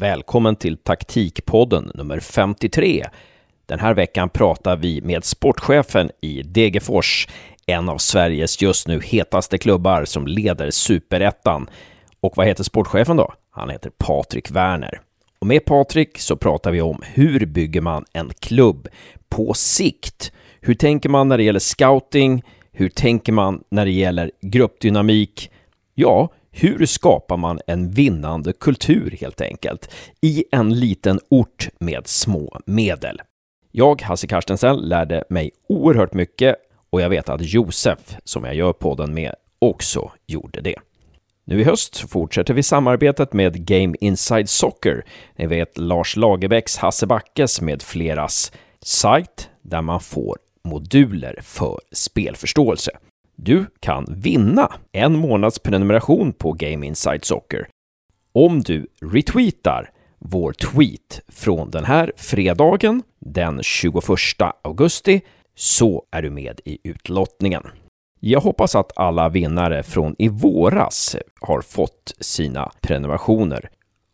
Välkommen till Taktikpodden nummer 53. Den här veckan pratar vi med sportchefen i Degerfors, en av Sveriges just nu hetaste klubbar som leder superettan. Och vad heter sportchefen då? Han heter Patrik Werner. Och med Patrik så pratar vi om hur bygger man en klubb på sikt? Hur tänker man när det gäller scouting? Hur tänker man när det gäller gruppdynamik? Ja, hur skapar man en vinnande kultur helt enkelt i en liten ort med små medel? Jag, Hasse Carstensen, lärde mig oerhört mycket och jag vet att Josef, som jag gör podden med, också gjorde det. Nu i höst fortsätter vi samarbetet med Game Inside Soccer. Ni vet Lars Lagerbäcks, Hasse Backes med fleras sajt där man får moduler för spelförståelse. Du kan vinna en månads prenumeration på Game Inside Soccer om du retweetar vår tweet från den här fredagen den 21 augusti så är du med i utlottningen. Jag hoppas att alla vinnare från i våras har fått sina prenumerationer.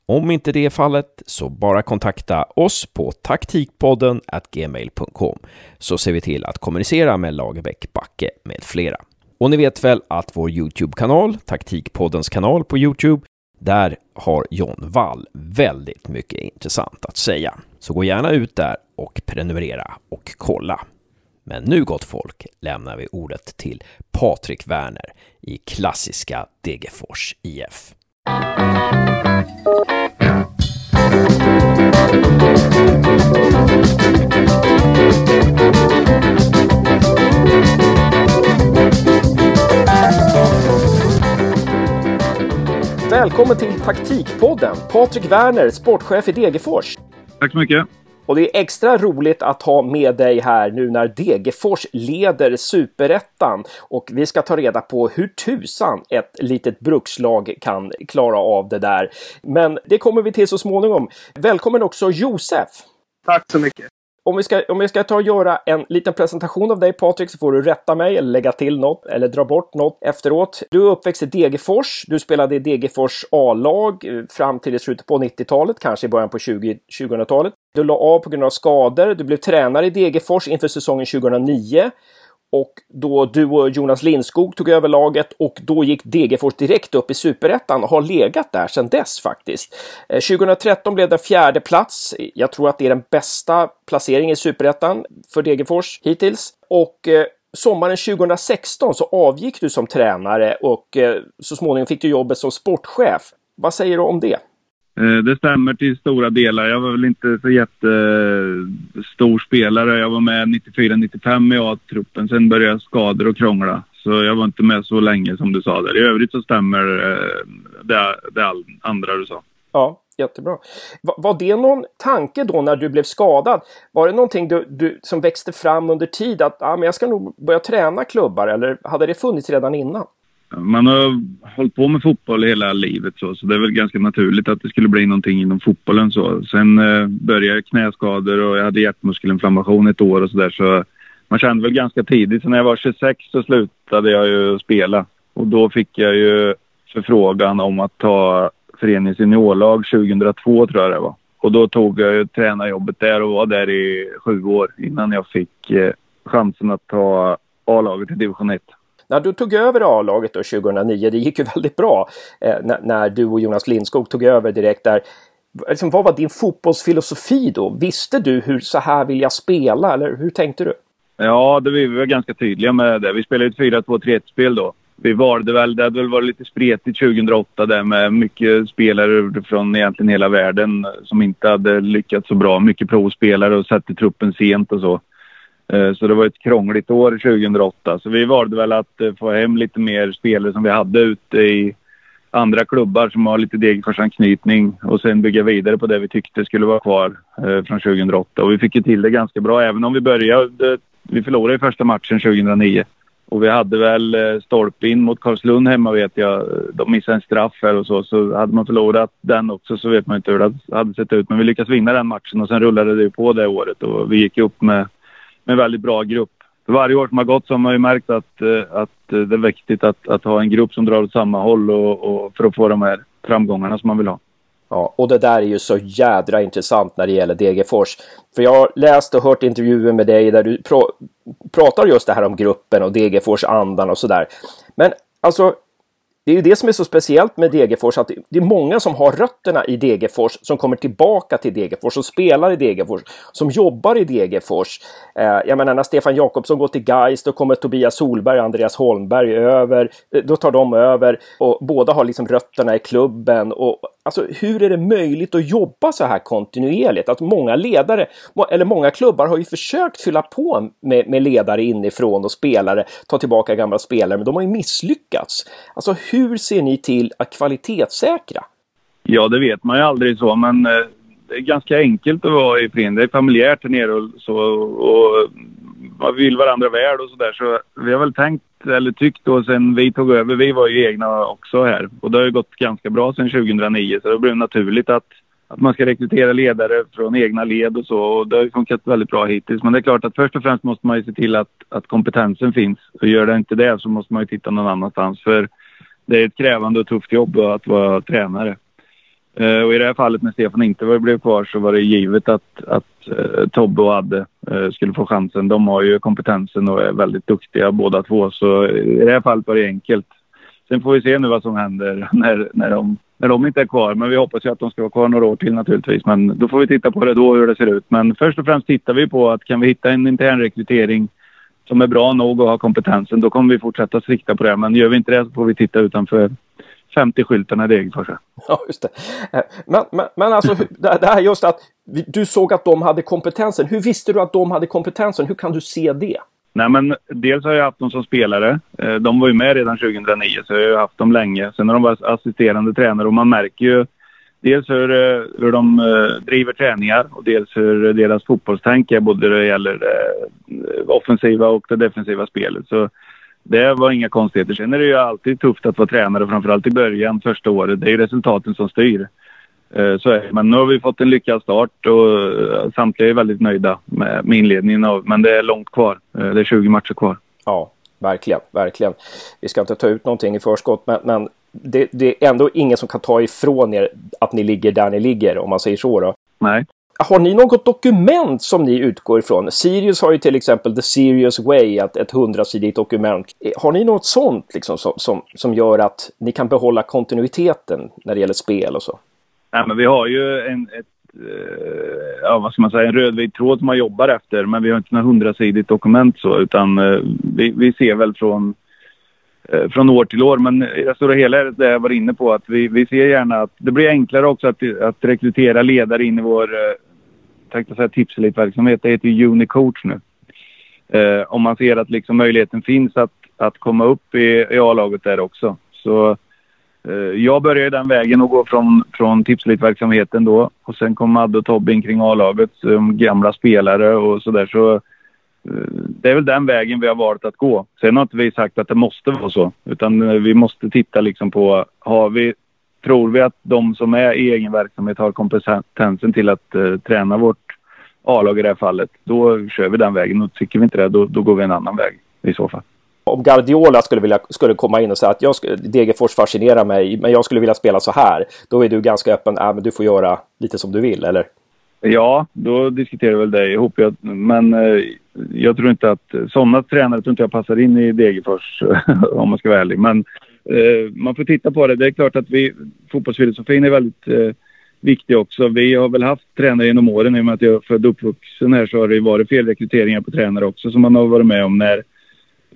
Om inte det är fallet så bara kontakta oss på taktikpodden gmail.com så ser vi till att kommunicera med Lagerbäck, Backe med flera. Och ni vet väl att vår Youtube-kanal, Taktikpoddens kanal på Youtube, där har John Wall väldigt mycket intressant att säga. Så gå gärna ut där och prenumerera och kolla. Men nu gott folk lämnar vi ordet till Patrik Werner i klassiska Degerfors IF. Välkommen till Taktikpodden, Patrik Werner, sportchef i Degerfors. Tack så mycket. Och det är extra roligt att ha med dig här nu när Degerfors leder superettan och vi ska ta reda på hur tusan ett litet brukslag kan klara av det där. Men det kommer vi till så småningom. Välkommen också Josef! Tack så mycket! Om vi, ska, om vi ska ta och göra en liten presentation av dig Patrik så får du rätta mig eller lägga till något eller dra bort något efteråt. Du är uppväxt i Degerfors. Du spelade i Degerfors A-lag eh, fram till i slutet på 90-talet, kanske i början på 20, 2000-talet. Du la av på grund av skador. Du blev tränare i Degerfors inför säsongen 2009 och då du och Jonas Lindskog tog över laget och då gick Degerfors direkt upp i superettan och har legat där sedan dess faktiskt. Eh, 2013 blev det fjärde plats. Jag tror att det är den bästa placeringen i superettan för Degerfors hittills. Och eh, sommaren 2016 så avgick du som tränare och eh, så småningom fick du jobbet som sportchef. Vad säger du om det? Eh, det stämmer till stora delar. Jag var väl inte så jättestor spelare. Jag var med 94-95 i A-truppen. Sen började skador och krångla. Så jag var inte med så länge som du sa där. I övrigt så stämmer eh, det, det andra du sa. Ja, jättebra. Var det någon tanke då när du blev skadad? Var det någonting du, du, som växte fram under tid att ah, men jag ska nog börja träna klubbar eller hade det funnits redan innan? Man har hållit på med fotboll hela livet så, så det är väl ganska naturligt att det skulle bli någonting inom fotbollen så. Sen eh, började knäskador och jag hade hjärtmuskelinflammation ett år och så där så man kände väl ganska tidigt. Så när jag var 26 så slutade jag ju spela och då fick jag ju förfrågan om att ta föreningens juniorlag 2002 tror jag det var. Och då tog jag ju tränarjobbet där och var där i sju år innan jag fick eh, chansen att ta A-laget i division 1. När du tog över A-laget 2009, det gick ju väldigt bra eh, när, när, du och Jonas Lindskog tog över direkt där. Liksom, vad var din fotbollsfilosofi då? Visste du hur så här vill jag spela eller hur tänkte du? Ja, det, var vi var ganska tydliga med det. Vi spelade ett 4-2-3-1-spel då. Vi valde väl, det hade väl varit lite spretigt 2008 där med mycket spelare från egentligen hela världen som inte hade lyckats så bra. Mycket provspelare och satte truppen sent och så. Eh, så det var ett krångligt år 2008. Så vi valde väl att eh, få hem lite mer spelare som vi hade ute i andra klubbar som har lite Degerforsanknytning. och sen bygga vidare på det vi tyckte skulle vara kvar eh, från 2008. Och vi fick ju till det ganska bra även om vi började... Vi förlorade i första matchen 2009. Och vi hade väl stolpe in mot Karlslund hemma vet jag. De missade en straff här och så. Så hade man förlorat den också så vet man inte hur det hade sett ut. Men vi lyckades vinna den matchen och sen rullade det ju på det året och vi gick upp med med väldigt bra grupp. För varje år som har gått så har man ju märkt att, eh, att eh, det är viktigt att, att ha en grupp som drar åt samma håll och, och för att få de här framgångarna som man vill ha. Ja, och det där är ju så jädra intressant när det gäller Degerfors. För jag har läst och hört intervjuer med dig där du pr pratar just det här om gruppen och Degerfors andan och sådär. Men alltså, det är ju det som är så speciellt med Degerfors, att det är många som har rötterna i Degerfors som kommer tillbaka till Degerfors, som spelar i Degerfors, som jobbar i Degerfors. Eh, jag menar när Stefan Jakobsson går till Gais, då kommer Tobias Solberg och Andreas Holmberg över, eh, då tar de över och båda har liksom rötterna i klubben. Och, alltså hur är det möjligt att jobba så här kontinuerligt? Att många ledare, eller många klubbar har ju försökt fylla på med, med ledare inifrån och spelare, ta tillbaka gamla spelare, men de har ju misslyckats. Alltså hur ser ni till att kvalitetssäkra? Ja, det vet man ju aldrig så, men eh, det är ganska enkelt att vara i Prind. Det är familjärt här nere och så. Och vill varandra väl och sådär. Så vi har väl tänkt, eller tyckt då sen vi tog över, vi var ju egna också här. Och det har ju gått ganska bra sedan 2009 så det blev naturligt att, att man ska rekrytera ledare från egna led och så. Och det har ju funkat väldigt bra hittills. Men det är klart att först och främst måste man ju se till att, att kompetensen finns. Och gör det inte det så måste man ju titta någon annanstans. För det är ett krävande och tufft jobb att vara tränare. Eh, och i det här fallet när Stefan inte blev kvar så var det givet att, att Eh, Tobbe och Adde eh, skulle få chansen. De har ju kompetensen och är väldigt duktiga båda två. Så i det här fallet var det enkelt. Sen får vi se nu vad som händer när, när, de, när de inte är kvar. Men vi hoppas ju att de ska vara kvar några år till naturligtvis. Men då får vi titta på det då hur det ser ut. Men först och främst tittar vi på att kan vi hitta en intern rekrytering som är bra nog och har kompetensen, då kommer vi fortsätta sikta på det. Men gör vi inte det så får vi titta utanför 50-skyltarna i Degerfors. Ja, just det. Eh, men, men, men alltså, det här just att du såg att de hade kompetensen. Hur visste du att de hade kompetensen? Hur kan du se det? Nej, men dels har jag haft dem som spelare. Eh, de var ju med redan 2009, så jag har haft dem länge. Sen har de varit assisterande tränare och man märker ju dels hur, eh, hur de driver träningar och dels hur deras fotbollstänk är både det gäller det offensiva och det defensiva spelet. Så det var inga konstigheter. Sen är det ju alltid tufft att vara tränare, framförallt i början, första året. Det är resultaten som styr. Eh, så är det. Men nu har vi fått en lyckad start och eh, samtliga är väldigt nöjda med, med inledningen. Av, men det är långt kvar. Eh, det är 20 matcher kvar. Ja, verkligen, verkligen. Vi ska inte ta ut någonting i förskott, men, men det, det, är ändå ingen som kan ta ifrån er att ni ligger där ni ligger, om man säger så. Då. Nej. Har ni något dokument som ni utgår ifrån? Sirius har ju till exempel The Serious Way, ett hundrasidigt dokument. Har ni något sånt liksom, som, som, som gör att ni kan behålla kontinuiteten när det gäller spel och så? Nej, men vi har ju en, ett, eh, ja, vad ska man säga, en rödvit tråd som man jobbar efter, men vi har inte något hundrasidigt dokument så, utan eh, vi, vi ser väl från eh, från år till år. Men i det stora hela är det jag var inne på att vi, vi ser gärna att det blir enklare också att, att rekrytera ledare in i vår eh, tänkte säga tipselitverksamhet, det heter ju Unicoach nu. Eh, om man ser att liksom möjligheten finns att, att komma upp i, i A-laget där också. Så eh, jag började den vägen och gå från, från tipselitverksamheten då och sen kom Madde och Tobbe in kring A-laget som gamla spelare och sådär. Så, eh, det är väl den vägen vi har valt att gå. Sen har inte vi sagt att det måste vara så, utan eh, vi måste titta liksom på, har vi tror vi att de som är i egen verksamhet har kompetensen till att uh, träna vårt A-lag i det här fallet, då kör vi den vägen. Och tycker vi inte det, då, då går vi en annan väg i så fall. Om Guardiola skulle, vilja, skulle komma in och säga att jag, Degerfors fascinerar mig, men jag skulle vilja spela så här. Då är du ganska öppen, äh, men du får göra lite som du vill, eller? Ja, då diskuterar vi väl det ihop. men eh, jag tror inte att sådana tränare tror inte jag passar in i Degerfors, om man ska vara ärlig. Men eh, man får titta på det. Det är klart att vi, fotbollsfilosofin är väldigt eh, viktig också. Vi har väl haft tränare genom åren. I och med att jag är född och uppvuxen här så har det varit felrekryteringar på tränare också som man har varit med om när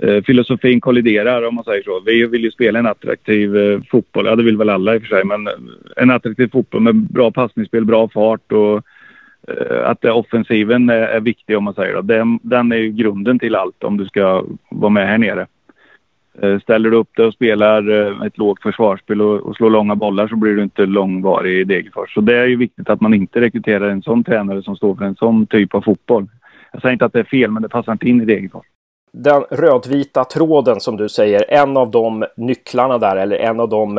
eh, filosofin kolliderar om man säger så. Vi vill ju spela en attraktiv eh, fotboll. Ja, det vill väl alla i och för sig. Men eh, en attraktiv fotboll med bra passningsspel, bra fart och eh, att offensiven är, är viktig om man säger det. Den, den är ju grunden till allt om du ska vara med här nere. Eh, ställer du upp det och spelar eh, ett lågt försvarsspel och, och slår långa bollar så blir du inte långvarig i Degerfors. Så det är ju viktigt att man inte rekryterar en sån tränare som står för en sån typ av fotboll. Jag säger inte att det är fel, men det passar inte in i Degerfors. Den rödvita tråden som du säger, en av de nycklarna där eller en av de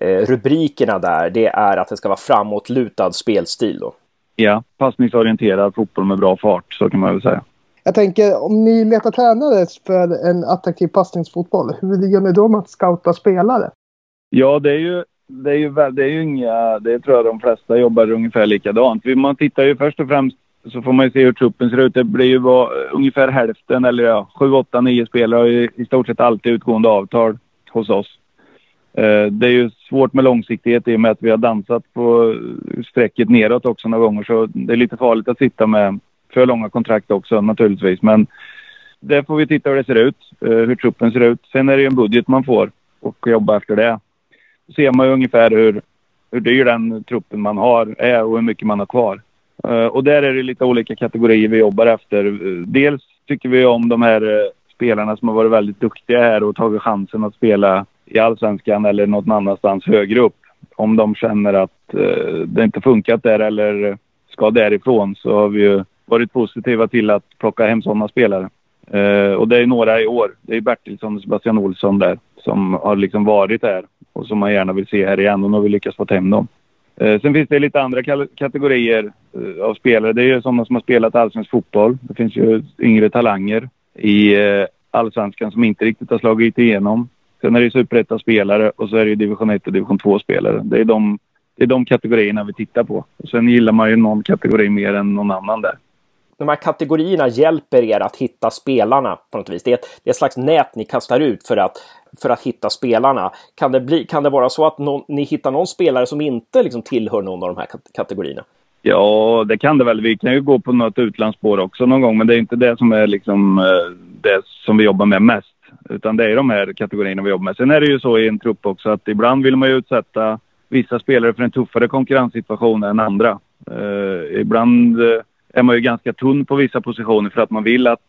eh, rubrikerna där, det är att det ska vara framåtlutad spelstil då? Ja, passningsorienterad fotboll med bra fart, så kan man väl säga. Jag tänker om ni letar tränare för en attraktiv passningsfotboll, hur gör ni då med att scouta spelare? Ja, det är ju det är ju, det är ju inga, det tror jag de flesta jobbar ungefär likadant. Man tittar ju först och främst så får man ju se hur truppen ser ut. Det blir ju bara, eh, ungefär hälften eller ja, sju, åtta, nio spelare har ju i stort sett alltid utgående avtal hos oss. Eh, det är ju svårt med långsiktighet i och med att vi har dansat på eh, strecket neråt också några gånger så det är lite farligt att sitta med för långa kontrakt också naturligtvis. Men det får vi titta hur det ser ut, eh, hur truppen ser ut. Sen är det ju en budget man får och jobba efter det. Då ser man ju ungefär hur, hur dyr den truppen man har är och hur mycket man har kvar. Eh, och där är det lite olika kategorier vi jobbar efter. Eh, dels tycker vi om de här spelarna som har varit väldigt duktiga här och tagit chansen att spela i allsvenskan eller någon annanstans högre upp. Om de känner att det inte funkat där eller ska därifrån så har vi ju varit positiva till att plocka hem sådana spelare. Eh, och det är några i år. Det är Bertilsson och Sebastian Olsson där som har liksom varit här och som man gärna vill se här igen och nu har vi lyckats få hem dem. Eh, sen finns det lite andra kategorier eh, av spelare. Det är ju sådana som har spelat allsvensk fotboll. Det finns ju yngre talanger i eh, allsvenskan som inte riktigt har slagit igenom. Sen är det superetta-spelare och så är det division 1 och division 2-spelare. Det är de, det är de kategorierna vi tittar på. Och sen gillar man ju någon kategori mer än någon annan där. De här kategorierna hjälper er att hitta spelarna på något vis. Det är ett, det är ett slags nät ni kastar ut för att, för att hitta spelarna. Kan det, bli, kan det vara så att någon, ni hittar någon spelare som inte liksom tillhör någon av de här kategorierna? Ja, det kan det väl. Vi kan ju gå på något utlandsspår också någon gång, men det är inte det som är liksom eh, det som vi jobbar med mest. Utan det är de här kategorierna vi jobbar med. Sen är det ju så i en trupp också att ibland vill man ju utsätta vissa spelare för en tuffare konkurrenssituation än andra. Uh, ibland uh, är man ju ganska tunn på vissa positioner för att man vill att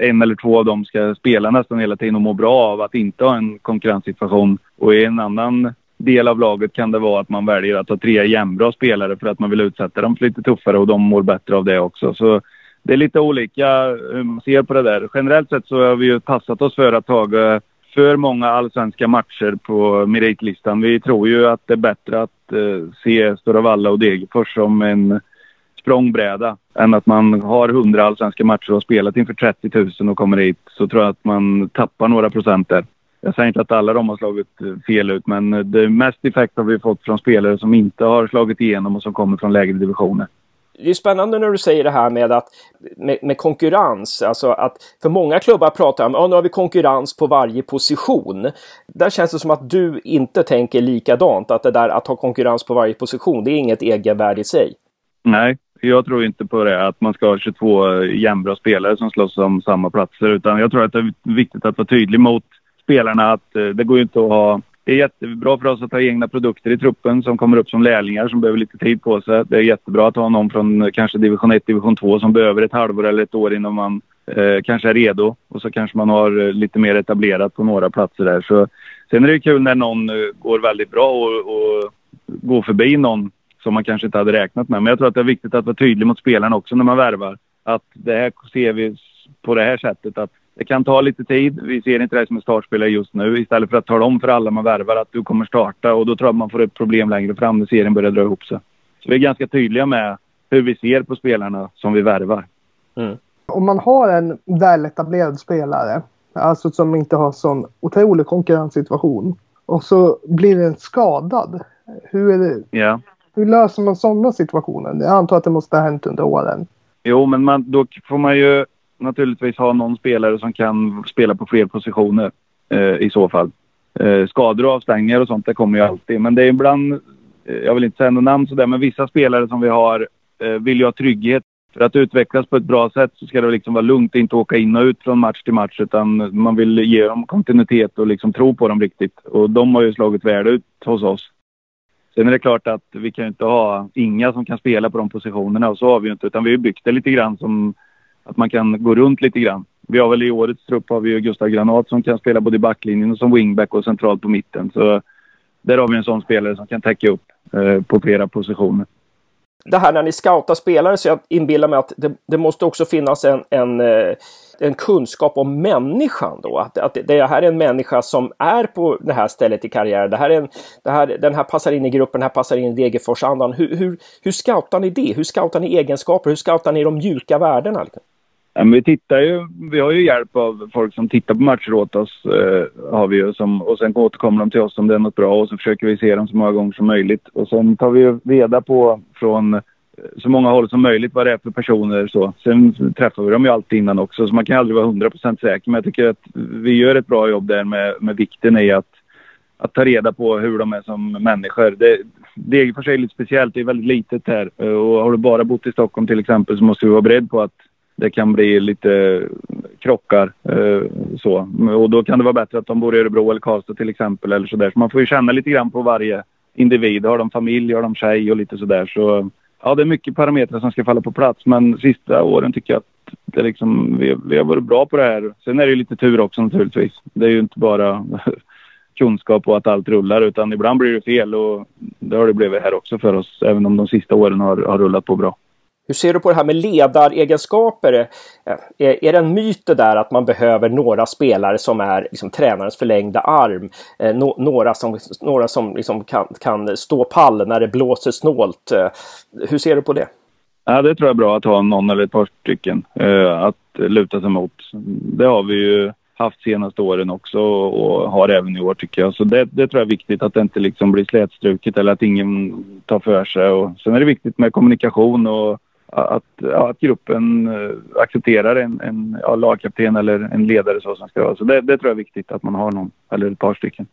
eh, en eller två av dem ska spela nästan hela tiden och må bra av att inte ha en konkurrenssituation. Och i en annan del av laget kan det vara att man väljer att ha tre jämnbra spelare för att man vill utsätta dem för lite tuffare och de mår bättre av det också. Så det är lite olika hur man ser på det där. Generellt sett så har vi ju passat oss för att ta eh, för många allsvenska matcher på meritlistan. Vi tror ju att det är bättre att eh, se Stora Valla och Degerfors som en språngbräda än att man har 100 allsvenska matcher och spelat inför 30 000 och kommer hit. Så tror jag att man tappar några procent där. Jag säger inte att alla de har slagit eh, fel ut, men det mest effekt har vi fått från spelare som inte har slagit igenom och som kommer från lägre divisioner det är spännande när du säger det här med, att, med, med konkurrens. Alltså att för många klubbar pratar om att ja, nu har vi konkurrens på varje position. Där känns det som att du inte tänker likadant. Att det där att ha konkurrens på varje position, det är inget egenvärde i sig. Nej, jag tror inte på det. Att man ska ha 22 jämnbra spelare som slåss om samma platser. Utan jag tror att det är viktigt att vara tydlig mot spelarna att eh, det går ju inte att ha det är jättebra för oss att ha egna produkter i truppen som kommer upp som lärlingar som behöver lite tid på sig. Det är jättebra att ha någon från eh, kanske division 1, division 2 som behöver ett halvår eller ett år innan man eh, kanske är redo. Och så kanske man har eh, lite mer etablerat på några platser där. Så, sen är det kul när någon eh, går väldigt bra och, och går förbi någon som man kanske inte hade räknat med. Men jag tror att det är viktigt att vara tydlig mot spelarna också när man värvar. Att det här ser vi på det här sättet att det kan ta lite tid. Vi ser inte dig som en startspelare just nu. Istället för att tala om för alla man värvar att du kommer starta och då tror jag man får ett problem längre fram när serien börjar dra ihop sig. Så vi är ganska tydliga med hur vi ser på spelarna som vi värvar. Mm. Om man har en väletablerad spelare, alltså som inte har sån otrolig konkurrenssituation och så blir den skadad. Hur, är det, ja hur löser man sådana situationer? Jag antar att det måste ha hänt under åren. Jo, men man, då får man ju naturligtvis ha någon spelare som kan spela på fler positioner eh, i så fall. Eh, skador och avstängningar och sånt, det kommer ju alltid. Men det är ibland, eh, jag vill inte säga något namn sådär, men vissa spelare som vi har eh, vill ju ha trygghet. För att utvecklas på ett bra sätt så ska det liksom vara lugnt, inte åka in och ut från match till match utan man vill ge dem kontinuitet och liksom tro på dem riktigt. Och de har ju slagit väl ut hos oss. Sen är det klart att vi kan inte ha inga som kan spela på de positionerna och så har vi ju inte utan vi har byggt det lite grann som att man kan gå runt lite grann. Vi har väl i årets trupp har vi ju Gustav Granat som kan spela både i backlinjen och som wingback och centralt på mitten. Så där har vi en sån spelare som kan täcka upp eh, på flera positioner. Det här när ni scoutar spelare så jag inbillar mig att det, det måste också finnas en, en, eh, en, kunskap om människan då. Att, att det här är en människa som är på det här stället i karriären. Det här är en, det här, den här passar in i gruppen, den här passar in i Degerforsandan. Hur, hur, hur scoutar ni det? Hur scoutar ni egenskaper? Hur scoutar ni de mjuka värdena? Ja, men vi tittar ju, vi har ju hjälp av folk som tittar på matcher åt oss. Eh, har vi ju, som, och sen återkommer de till oss om det är något bra och så försöker vi se dem så många gånger som möjligt. Och sen tar vi ju reda på från så många håll som möjligt vad det är för personer. Så. Sen träffar vi dem ju alltid innan också, så man kan aldrig vara 100% säker. Men jag tycker att vi gör ett bra jobb där med, med vikten i att, att ta reda på hur de är som människor. Det, Degerfors är lite speciellt, det är väldigt litet här. Och har du bara bott i Stockholm till exempel så måste du vara beredd på att det kan bli lite krockar. Eh, så. Och då kan det vara bättre att de bor i Örebro eller Karlstad till exempel. Eller så, där. så man får ju känna lite grann på varje individ. Har de familj, har de tjej och lite sådär. Så ja, det är mycket parametrar som ska falla på plats. Men sista åren tycker jag att det liksom, vi, vi har varit bra på det här. Sen är det ju lite tur också naturligtvis. Det är ju inte bara kunskap och att allt rullar utan ibland blir det fel och det har det blivit här också för oss. Även om de sista åren har, har rullat på bra. Hur ser du på det här med ledaregenskaper? Eh, är, är det en myt det där att man behöver några spelare som är liksom, tränarens förlängda arm? Eh, no, några som, några som liksom kan, kan stå pall när det blåser snålt. Eh, hur ser du på det? Ja, det tror jag är bra att ha någon eller ett par stycken eh, att luta sig mot. Det har vi ju haft senaste åren också och har även i år tycker jag. Så det, det tror jag är viktigt att det inte liksom blir slätstruket eller att ingen tar för sig. Och sen är det viktigt med kommunikation och att, ja, att gruppen eh, accepterar en, en ja, lagkapten eller en ledare så som ska vara. Så det, det, tror jag är viktigt att man har någon eller ett par stycken.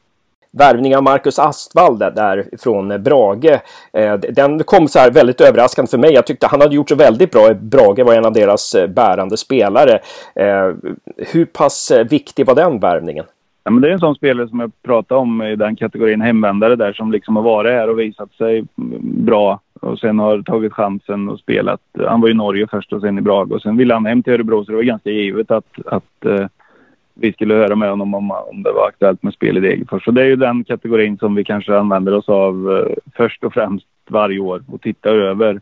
Värvning av Marcus Astvall där från Brage. Eh, den kom så här väldigt överraskande för mig. Jag tyckte han hade gjort så väldigt bra. Brage var en av deras eh, bärande spelare. Hur pass viktig var den värvningen? Ja, men det är en sån spelare som jag pratade om i den kategorin hemvändare där som liksom har varit här och visat sig bra och sen har tagit chansen och spelat. Han var i Norge först och sen i Brage och sen ville han hem till Örebro så det var ganska givet att, att uh, vi skulle höra med honom om, om det var aktuellt med spel i Degerfors. Så det är ju den kategorin som vi kanske använder oss av uh, först och främst varje år och tittar över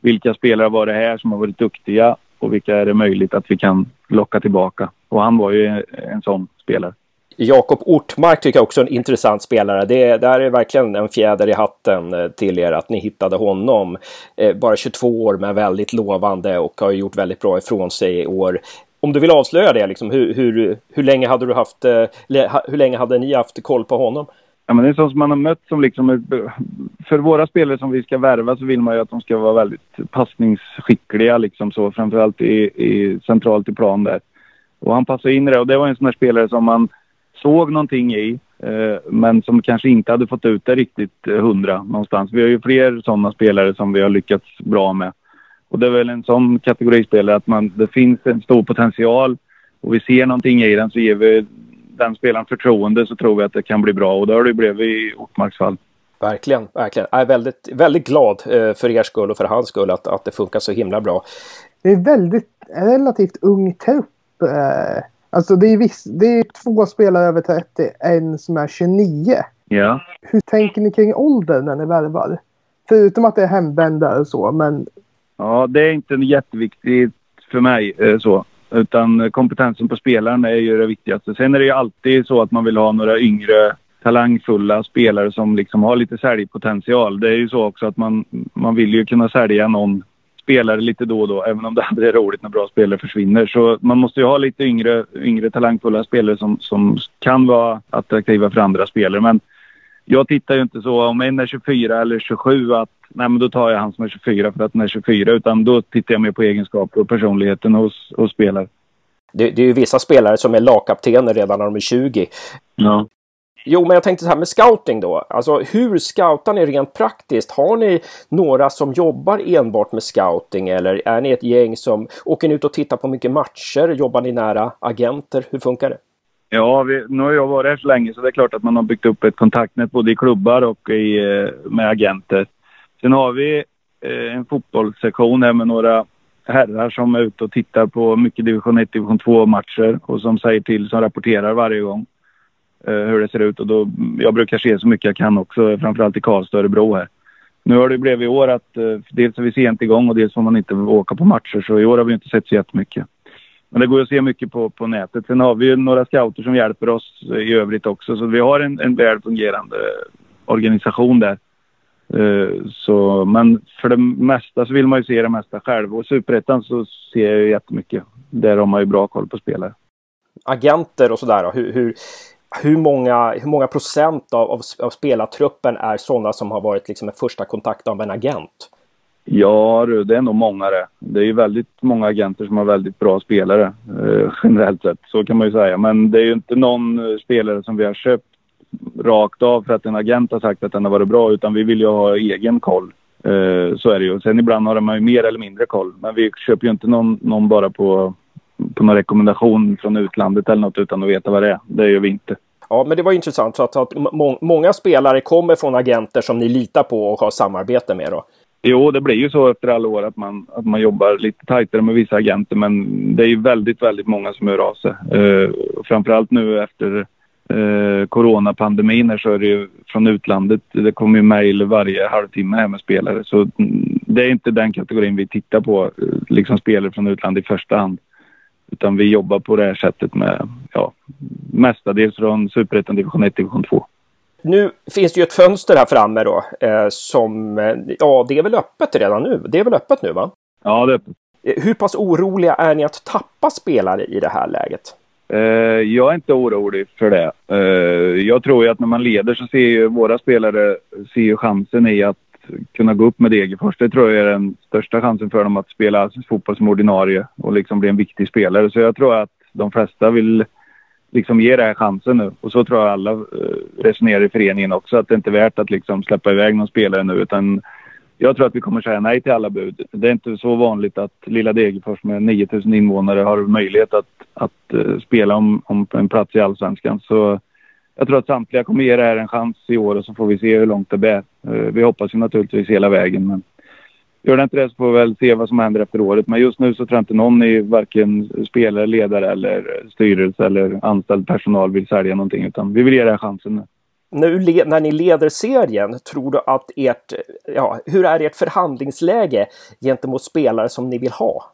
vilka spelare var det här som har varit duktiga och vilka är det möjligt att vi kan locka tillbaka. Och han var ju en sån spelare. Jakob Ortmark tycker jag också är en intressant spelare. Det, det här är verkligen en fjäder i hatten eh, till er att ni hittade honom. Eh, bara 22 år men väldigt lovande och har gjort väldigt bra ifrån sig i år. Om du vill avslöja det, liksom, hur, hur, hur, länge hade du haft, eh, hur länge hade ni haft koll på honom? Ja, men det är sånt som man har mött som liksom, eh, för våra spelare som vi ska värva så vill man ju att de ska vara väldigt passningsskickliga liksom så, framförallt i, i centralt i plan där. Och han passade in i det och det var en sån här spelare som man såg någonting i eh, men som kanske inte hade fått ut det riktigt eh, hundra någonstans. Vi har ju fler sådana spelare som vi har lyckats bra med. Och det är väl en sån kategori spelare att man, det finns en stor potential och vi ser någonting i den så ger vi den spelaren förtroende så tror vi att det kan bli bra och det har det blivit i Ortmarks fall. Verkligen, verkligen. Jag är väldigt, väldigt glad eh, för er skull och för hans skull att, att det funkar så himla bra. Det är väldigt relativt ung trupp Alltså det är, viss, det är två spelare över 30, en som är 29. Ja. Hur tänker ni kring åldern när ni värvar? Förutom att det är hemvändare och så, men... Ja, det är inte jätteviktigt för mig eh, så. Utan kompetensen på spelaren är ju det viktigaste. Sen är det ju alltid så att man vill ha några yngre talangfulla spelare som liksom har lite säljpotential. Det är ju så också att man, man vill ju kunna sälja någon spelare lite då och då, även om det aldrig är roligt när bra spelare försvinner. Så man måste ju ha lite yngre, yngre talangfulla spelare som, som kan vara attraktiva för andra spelare. Men jag tittar ju inte så om en är 24 eller 27 att nej men då tar jag han som är 24 för att den är 24 utan då tittar jag mer på egenskaper och personligheten hos, hos spelare. Det, det är ju vissa spelare som är lagkaptener redan när de är 20. Ja. Jo, men jag tänkte så här med scouting då. Alltså hur scoutar ni rent praktiskt? Har ni några som jobbar enbart med scouting eller är ni ett gäng som åker ut och tittar på mycket matcher? Jobbar ni nära agenter? Hur funkar det? Ja, vi, nu har jag varit här så länge så det är klart att man har byggt upp ett kontaktnät både i klubbar och i, eh, med agenter. Sen har vi eh, en fotbollssektion här med några herrar som är ute och tittar på mycket division 1, division 2 matcher och som säger till, som rapporterar varje gång. Eh, hur det ser ut. Och då, jag brukar se så mycket jag kan också, framförallt i Karlstad och Örebro här. Nu har det blivit i år att eh, dels är vi sent igång och dels får man inte åka på matcher. Så i år har vi inte sett så jättemycket. Men det går att se mycket på, på nätet. Sen har vi ju några scouter som hjälper oss i övrigt också. Så vi har en, en väl fungerande organisation där. Eh, så, men för det mesta så vill man ju se det mesta själv. Och Superettan så ser jag ju jättemycket. Där har man ju bra koll på spelare. Agenter och sådär hur, hur, hur, många, hur många procent av, av, av spelartruppen är sådana som har varit liksom en första kontakt av en agent? Ja, det är nog många det. Det är ju väldigt många agenter som har väldigt bra spelare eh, generellt sett. Så kan man ju säga. Men det är ju inte någon eh, spelare som vi har köpt rakt av för att en agent har sagt att den har varit bra utan vi vill ju ha egen koll. Eh, så är det ju. Sen ibland har man ju mer eller mindre koll. Men vi köper ju inte någon, någon bara på, på någon rekommendation från utlandet eller något utan att veta vad det är. Det gör vi inte. Ja, men det var intressant. Så att, att må många spelare kommer från agenter som ni litar på och har samarbete med då? Jo, det blir ju så efter alla år att man, att man jobbar lite tajtare med vissa agenter. Men det är ju väldigt, väldigt många som hör av sig. Uh, framförallt nu efter uh, coronapandemin så är det ju från utlandet. Det kommer ju mejl varje halvtimme här med spelare. Så mm, det är inte den kategorin vi tittar på, uh, liksom spelare från utlandet i första hand. Utan vi jobbar på det här sättet med, ja, mestadels från Superettan division 1, division 2. Nu finns det ju ett fönster här framme då eh, som, eh, ja det är väl öppet redan nu? Det är väl öppet nu va? Ja, det är öppet. Eh, hur pass oroliga är ni att tappa spelare i det här läget? Eh, jag är inte orolig för det. Eh, jag tror ju att när man leder så ser ju våra spelare ser ju chansen i att kunna gå upp med Degerfors. Det tror jag är den största chansen för dem att spela fotboll som ordinarie och liksom bli en viktig spelare. Så jag tror att de flesta vill liksom ge det här chansen nu. Och så tror jag alla eh, resonerar i föreningen också, att det inte är värt att liksom släppa iväg någon spelare nu. Utan jag tror att vi kommer säga nej till alla bud. Det är inte så vanligt att lilla Degerfors med 9000 invånare har möjlighet att, att eh, spela om, om en plats i Allsvenskan. Så jag tror att samtliga kommer ge det här en chans i år och så får vi se hur långt det bär. Eh, vi hoppas ju naturligtvis hela vägen men Gör det inte det så får vi väl se vad som händer efter året. Men just nu så tror jag inte någon i varken spelare, ledare eller styrelse eller anställd personal vill sälja någonting. Utan vi vill ge det här chansen nu. Nu när ni leder serien, tror du att ert, ja, hur är ert förhandlingsläge gentemot spelare som ni vill ha?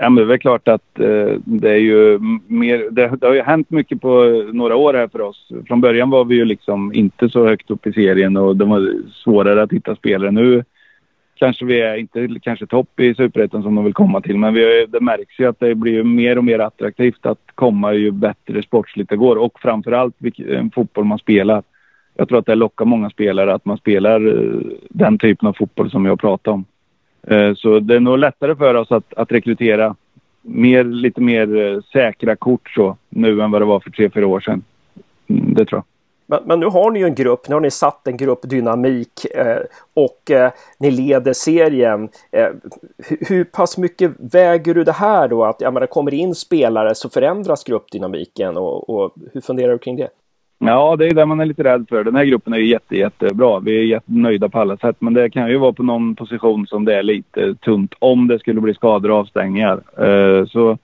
Ja, men det är väl klart att eh, det är ju mer, det, det, har ju hänt mycket på några år här för oss. Från början var vi ju liksom inte så högt upp i serien och det var svårare att hitta spelare. Nu kanske vi är inte kanske topp i superettan som de vill komma till. Men vi, det märks ju att det blir mer och mer attraktivt att komma ju bättre sportsligt det går. Och framförallt vilken eh, fotboll man spelar. Jag tror att det lockar många spelare att man spelar eh, den typen av fotboll som jag pratar om. Eh, så det är nog lättare för oss att, att rekrytera mer, lite mer eh, säkra kort så nu än vad det var för tre, fyra år sedan. Mm, det tror jag. Men, men, nu har ni ju en grupp, nu har ni satt en gruppdynamik eh, och eh, ni leder serien. Eh, hur, hur, pass mycket väger du det här då? Att ja, men det kommer in spelare så förändras gruppdynamiken och, och hur funderar du kring det? Ja, det är det man är lite rädd för. Den här gruppen är ju jätte, jättebra. Vi är jättenöjda på alla sätt. Men det kan ju vara på någon position som det är lite tunt om det skulle bli skador och avstängningar. Eh, så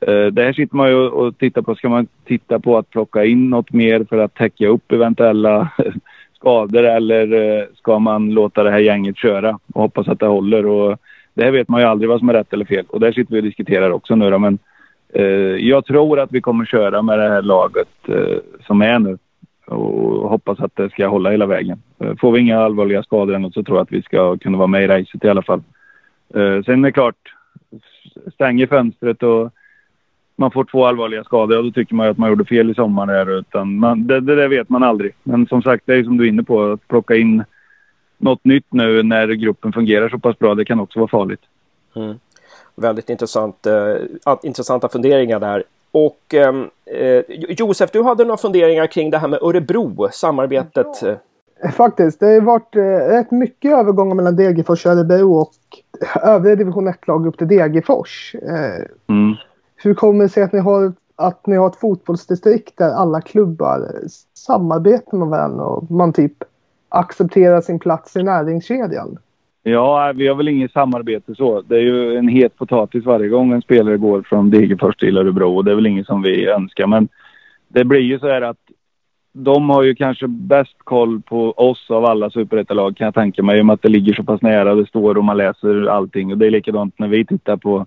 Eh, det här sitter man ju och tittar på. Ska man titta på att plocka in något mer för att täcka upp eventuella skador eller eh, ska man låta det här gänget köra och hoppas att det håller? Och det här vet man ju aldrig vad som är rätt eller fel och där sitter vi och diskuterar också nu då. Men eh, Eh, jag tror att vi kommer köra med det här laget eh, som är nu och hoppas att det ska hålla hela vägen. Eh, får vi inga allvarliga skador ännu så tror jag att vi ska kunna vara med i racet i alla fall. Eh, sen är det klart, stänger fönstret och man får två allvarliga skador, då tycker man ju att man gjorde fel i sommar. Där, utan man, det, det, det, vet man aldrig. Men som sagt, det är som du är inne på, att plocka in något nytt nu när gruppen fungerar så pass bra, det kan också vara farligt. Mm. Väldigt intressant, eh, intressanta funderingar där. Och ehm, eh, Josef, du hade några funderingar kring det här med Örebro, samarbetet? Ja. Faktiskt, det har varit eh, rätt mycket övergångar mellan Degerfors och Örebro och övriga division 1-lag upp till Degerfors. Eh, mm. Hur kommer det sig att ni har, att ni har ett fotbollsdistrikt där alla klubbar samarbetar med varandra och man typ accepterar sin plats i näringskedjan? Ja, vi har väl inget samarbete så. Det är ju en het potatis varje gång en spelare går från Degerfors till Örebro och det är väl inget som vi önskar. Men det blir ju så här att de har ju kanske bäst koll på oss av alla superettalag kan jag tänka mig. I och med att det ligger så pass nära. Det står och man läser allting. Och det är likadant när vi tittar på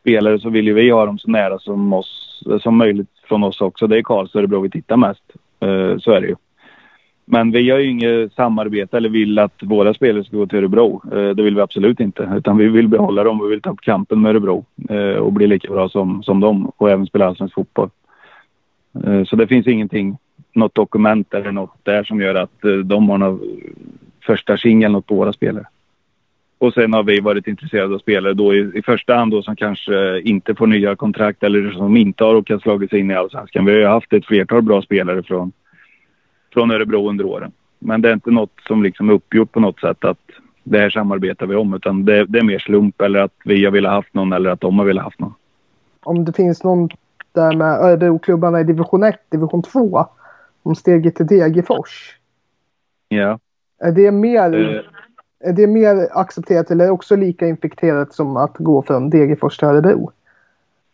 spelare så vill ju vi ha dem så nära som, oss, som möjligt från oss också. Det är Karlstad och Örebro vi tittar mest. Eh, så är det ju. Men vi har ju inget samarbete eller vill att våra spelare ska gå till Örebro. Eh, det vill vi absolut inte. Utan vi vill behålla dem. Vi vill ta upp kampen med Örebro eh, och bli lika bra som, som dem och även spela allsvensk fotboll. Eh, så det finns ingenting, något dokument eller något där som gör att eh, de har någon första singel något på våra spelare. Och sen har vi varit intresserade av spelare då i, i första hand då som kanske inte får nya kontrakt eller som inte har råkat slagit sig in i Allsvenskan. Vi har ju haft ett flertal bra spelare från från Örebro under åren. Men det är inte något som liksom är uppgjort på något sätt att det här samarbetar vi om utan det, det är mer slump eller att vi har velat haft någon eller att de har velat haft någon. Om det finns någon där med Örebro-klubbarna i division 1, division 2 om steget till Degerfors. Ja. Är det mer, uh, är det mer accepterat eller också lika infekterat som att gå från Degerfors till Örebro?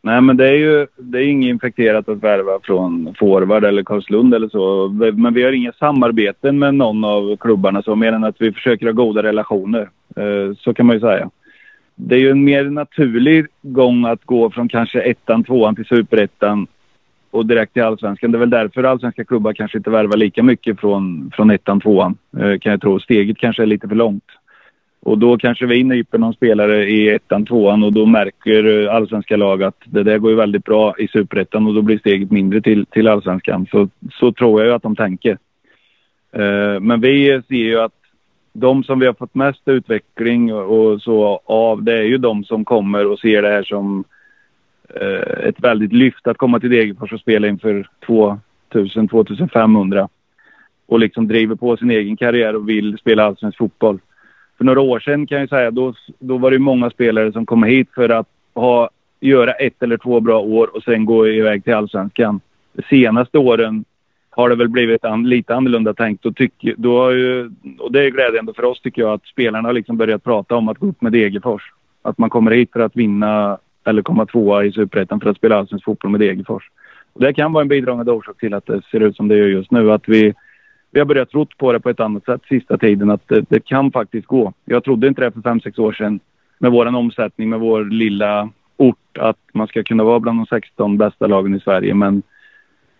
Nej, men det är ju det är inget infekterat att värva från Forward eller Karlslund eller så. Men vi har inga samarbeten med någon av klubbarna så mer än att vi försöker ha goda relationer. Eh, så kan man ju säga. Det är ju en mer naturlig gång att gå från kanske ettan, tvåan till superettan och direkt till allsvenskan. Det är väl därför allsvenska klubbar kanske inte värvar lika mycket från, från ettan, tvåan. Eh, kan jag tro. Steget kanske är lite för långt. Och då kanske vi nyper någon spelare i ettan, tvåan och då märker eh, allsvenska lag att det där går ju väldigt bra i superettan och då blir steget mindre till, till allsvenskan. Så, så tror jag ju att de tänker. Eh, men vi ser ju att de som vi har fått mest utveckling och så av, det är ju de som kommer och ser det här som eh, ett väldigt lyft att komma till Degerfors och spela inför 2000-2500 och liksom driver på sin egen karriär och vill spela allsvensk fotboll för några år sedan kan jag säga, då, då var det många spelare som kom hit för att ha, göra ett eller två bra år och sen gå iväg till allsvenskan. De senaste åren har det väl blivit an, lite annorlunda tänkt. Och, tyck, då har ju, och det är glädjande för oss tycker jag att spelarna har liksom börjat prata om att gå upp med Degerfors. Att man kommer hit för att vinna eller komma tvåa i Superettan för att spela allsvensk fotboll med Degerfors. Och det kan vara en bidragande orsak till att det ser ut som det gör just nu. Att vi vi har börjat tro på det på ett annat sätt sista tiden, att det, det kan faktiskt gå. Jag trodde inte det för fem sex år sedan med vår omsättning, med vår lilla ort, att man ska kunna vara bland de 16 bästa lagen i Sverige. Men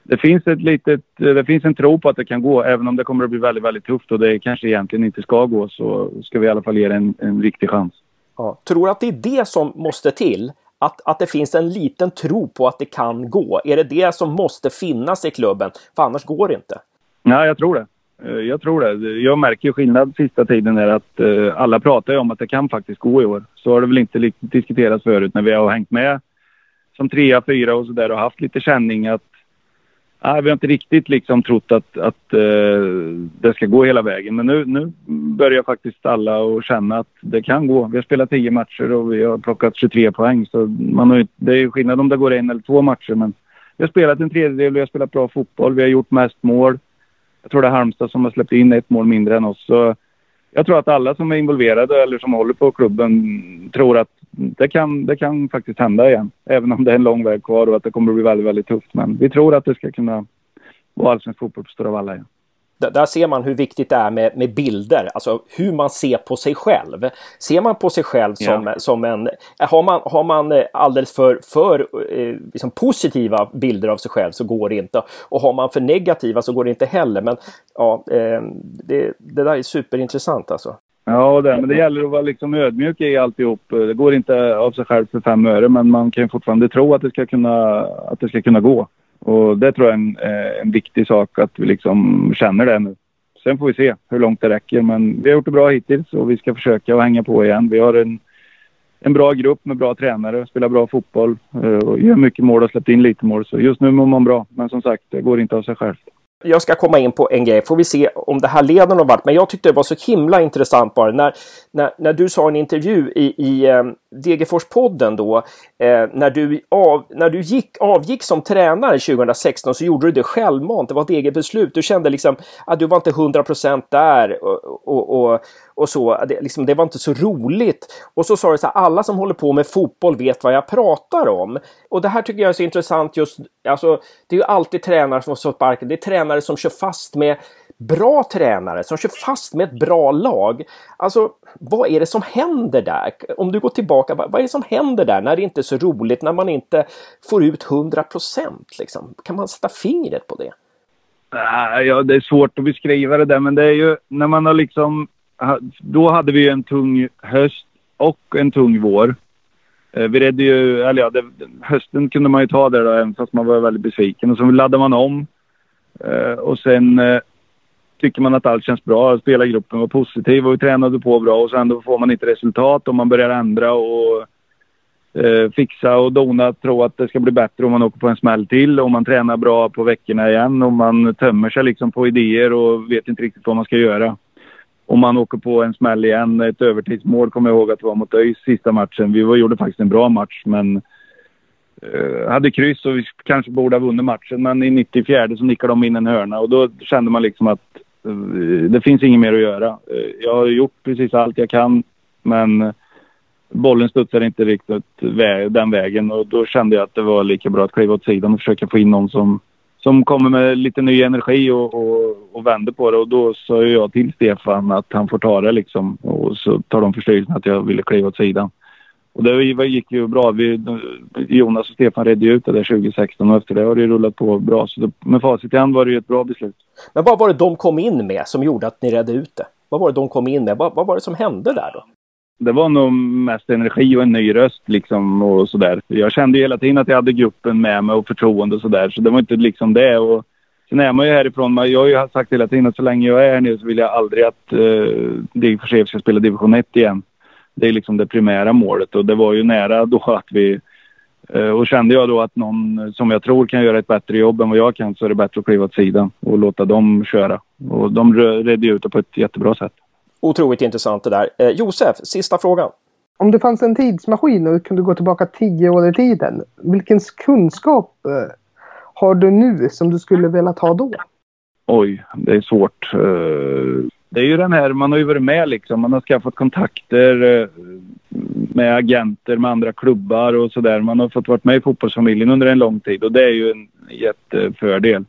det finns, ett litet, det finns en tro på att det kan gå, även om det kommer att bli väldigt, väldigt tufft och det kanske egentligen inte ska gå, så ska vi i alla fall ge det en, en riktig chans. Ja. Tror du att det är det som måste till? Att, att det finns en liten tro på att det kan gå? Är det det som måste finnas i klubben? För annars går det inte. Ja, jag tror det. Eh, jag tror det. Jag märker ju skillnad sista tiden är att eh, alla pratar ju om att det kan faktiskt gå i år. Så har det väl inte diskuterats förut när vi har hängt med som trea, fyra och sådär och haft lite känning att nej, vi har inte riktigt liksom trott att, att uh, det ska gå hela vägen. Men nu, nu börjar faktiskt alla och känna att det kan gå. Vi har spelat tio matcher och vi har plockat 23 poäng. Så man har, det är skillnad om det går en eller två matcher. Men vi har spelat en tredjedel, vi har spelat bra fotboll, vi har gjort mest mål. Jag tror det är Halmstad som har släppt in ett mål mindre än oss. Så jag tror att alla som är involverade eller som håller på klubben tror att det kan, det kan faktiskt hända igen. Även om det är en lång väg kvar och att det kommer att bli väldigt, väldigt tufft. Men vi tror att det ska kunna vara allsvensk fotboll på Stora Valla igen där ser man hur viktigt det är med, med bilder, alltså hur man ser på sig själv. Ser man på sig själv som, ja. som en... Har man, har man eh, alldeles för, för eh, liksom positiva bilder av sig själv så går det inte. Och har man för negativa så går det inte heller. Men ja, eh, det, det där är superintressant alltså. Ja, det, men det gäller att vara liksom ödmjuk i alltihop. Det går inte av sig själv för fem öre, men man kan fortfarande tro att det ska kunna, att det ska kunna gå. Och det tror jag är en, eh, en viktig sak att vi liksom känner det nu. Sen får vi se hur långt det räcker. Men vi har gjort det bra hittills och vi ska försöka att hänga på igen. Vi har en, en bra grupp med bra tränare, spelar bra fotboll eh, och gör mycket mål och släppt in lite mål. Så just nu mår man bra. Men som sagt, det går inte av sig självt jag ska komma in på en grej, får vi se om det här leder någon vart. Men jag tyckte det var så himla intressant bara när, när, när du sa en intervju i, i eh, Degerfors-podden då, eh, när du, av, när du gick, avgick som tränare 2016 så gjorde du det självmant. Det var ett eget beslut. Du kände liksom att du var inte 100% där och, och, och, och så. Det, liksom, det var inte så roligt. Och så sa du så här, alla som håller på med fotboll vet vad jag pratar om. Och det här tycker jag är så intressant just, alltså det är ju alltid tränare som får sparken. Det är tränare som kör fast med bra tränare som kör fast med ett bra lag. Alltså, vad är det som händer där? Om du går tillbaka, vad är det som händer där när det inte är så roligt, när man inte får ut 100 procent? Liksom? Kan man sätta fingret på det? Ja, det är svårt att beskriva det där, men det är ju när man har liksom... Då hade vi en tung höst och en tung vår. Eh, vi redde ju, eller ja, det, hösten kunde man ju ta där då, även fast man var väldigt besviken. Och så laddade man om. Eh, och sen eh, tycker man att allt känns bra. Spelargruppen var positiv och vi tränade på bra och sen då får man inte resultat och man börjar ändra och eh, fixa och dona, tro att det ska bli bättre om man åker på en smäll till och man tränar bra på veckorna igen och man tömmer sig liksom på idéer och vet inte riktigt vad man ska göra. Och man åker på en smäll igen. Ett övertidsmål kommer jag ihåg att det var mot ÖIS sista matchen. Vi var, gjorde faktiskt en bra match men eh, hade kryss och vi kanske borde ha vunnit matchen. Men i 94 så nickade de in en hörna och då kände man liksom att eh, det finns inget mer att göra. Eh, jag har gjort precis allt jag kan men eh, bollen studsar inte riktigt vä den vägen och då kände jag att det var lika bra att kliva åt sidan och försöka få in någon som, som kommer med lite ny energi och, och, och vänder på det och då sa jag till Stefan att han får ta det liksom och så tar de förståelsen att jag ville kliva åt sidan. Och det gick ju bra. Vi, Jonas och Stefan redde ut det där 2016 och efter det har det rullat på bra. Så med facit i hand var det ju ett bra beslut. Men vad var det de kom in med som gjorde att ni redde ut det? Vad var det de kom in med? Vad, vad var det som hände där då? Det var nog mest energi och en ny röst liksom och sådär. Jag kände hela tiden att jag hade gruppen med mig och förtroende och sådär. Så det var inte liksom det. Och sen är man ju härifrån. Jag har ju sagt hela tiden att så länge jag är här nu så vill jag aldrig att eh, Degerfors ska spela division 1 igen. Det är liksom det primära målet och det var ju nära då att vi eh, och kände jag då att någon som jag tror kan göra ett bättre jobb än vad jag kan så är det bättre att kliva åt sidan och låta dem köra. Och de redde ut det på ett jättebra sätt. Otroligt intressant det där. Eh, Josef, sista frågan. Om det fanns en tidsmaskin och du kunde gå tillbaka tio år i tiden. Vilken kunskap eh, har du nu som du skulle velat ha då? Oj, det är svårt. Eh, det är ju den här, man har ju varit med liksom. Man har skaffat kontakter eh, med agenter, med andra klubbar och sådär. Man har fått vara med i fotbollsfamiljen under en lång tid och det är ju en jättefördel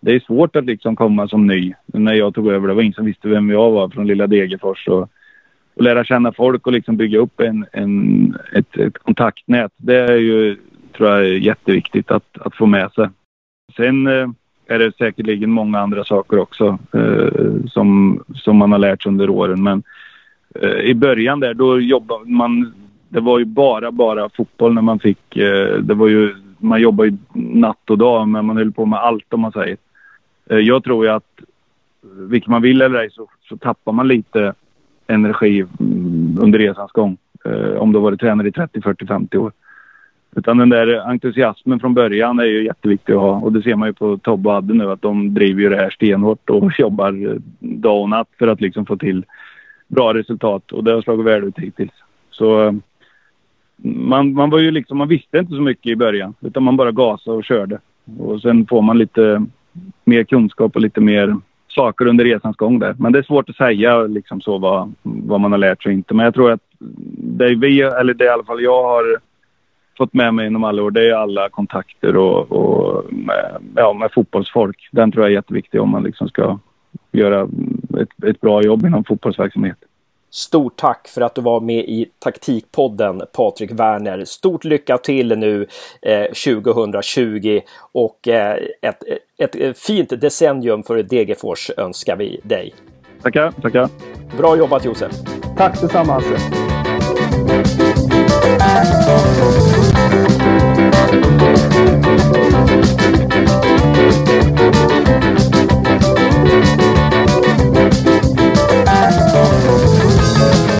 det är svårt att liksom komma som ny. När jag tog över, det var ingen som visste vem jag var från lilla Degerfors. Och, och lära känna folk och liksom bygga upp en, en, ett, ett kontaktnät. Det är ju, tror jag, är jätteviktigt att, att få med sig. Sen eh, är det säkerligen många andra saker också eh, som, som man har lärt sig under åren. Men eh, i början där, då jobbade man... Det var ju bara, bara fotboll när man fick... Eh, det var ju, man jobbade ju natt och dag, men man höll på med allt om man säger. Eh, jag tror ju att eh, vilket man vill eller ej så, så tappar man lite energi mm, under resans gång. Eh, om du har varit tränare i 30, 40, 50 år. Utan den där entusiasmen från början är ju jätteviktig att ha. Och det ser man ju på Tobbe och Adde nu att de driver ju det här stenhårt och jobbar eh, dag och natt för att liksom få till bra resultat. Och det har slagit väl ut hittills. Så man, man var ju liksom, man visste inte så mycket i början. Utan man bara gasade och körde. Och sen får man lite mer kunskap och lite mer saker under resans gång där. Men det är svårt att säga liksom så vad, vad man har lärt sig och inte. Men jag tror att det vi, eller det i alla fall jag har fått med mig inom alla år, det är alla kontakter och, och med, ja, med fotbollsfolk. Den tror jag är jätteviktig om man liksom ska göra ett, ett bra jobb inom fotbollsverksamhet. Stort tack för att du var med i taktikpodden Patrik Werner. Stort lycka till nu eh, 2020 och eh, ett, ett fint decennium för Degerfors önskar vi dig. Tackar, tackar. Bra jobbat Josef. Tack detsamma Hasse. Alltså.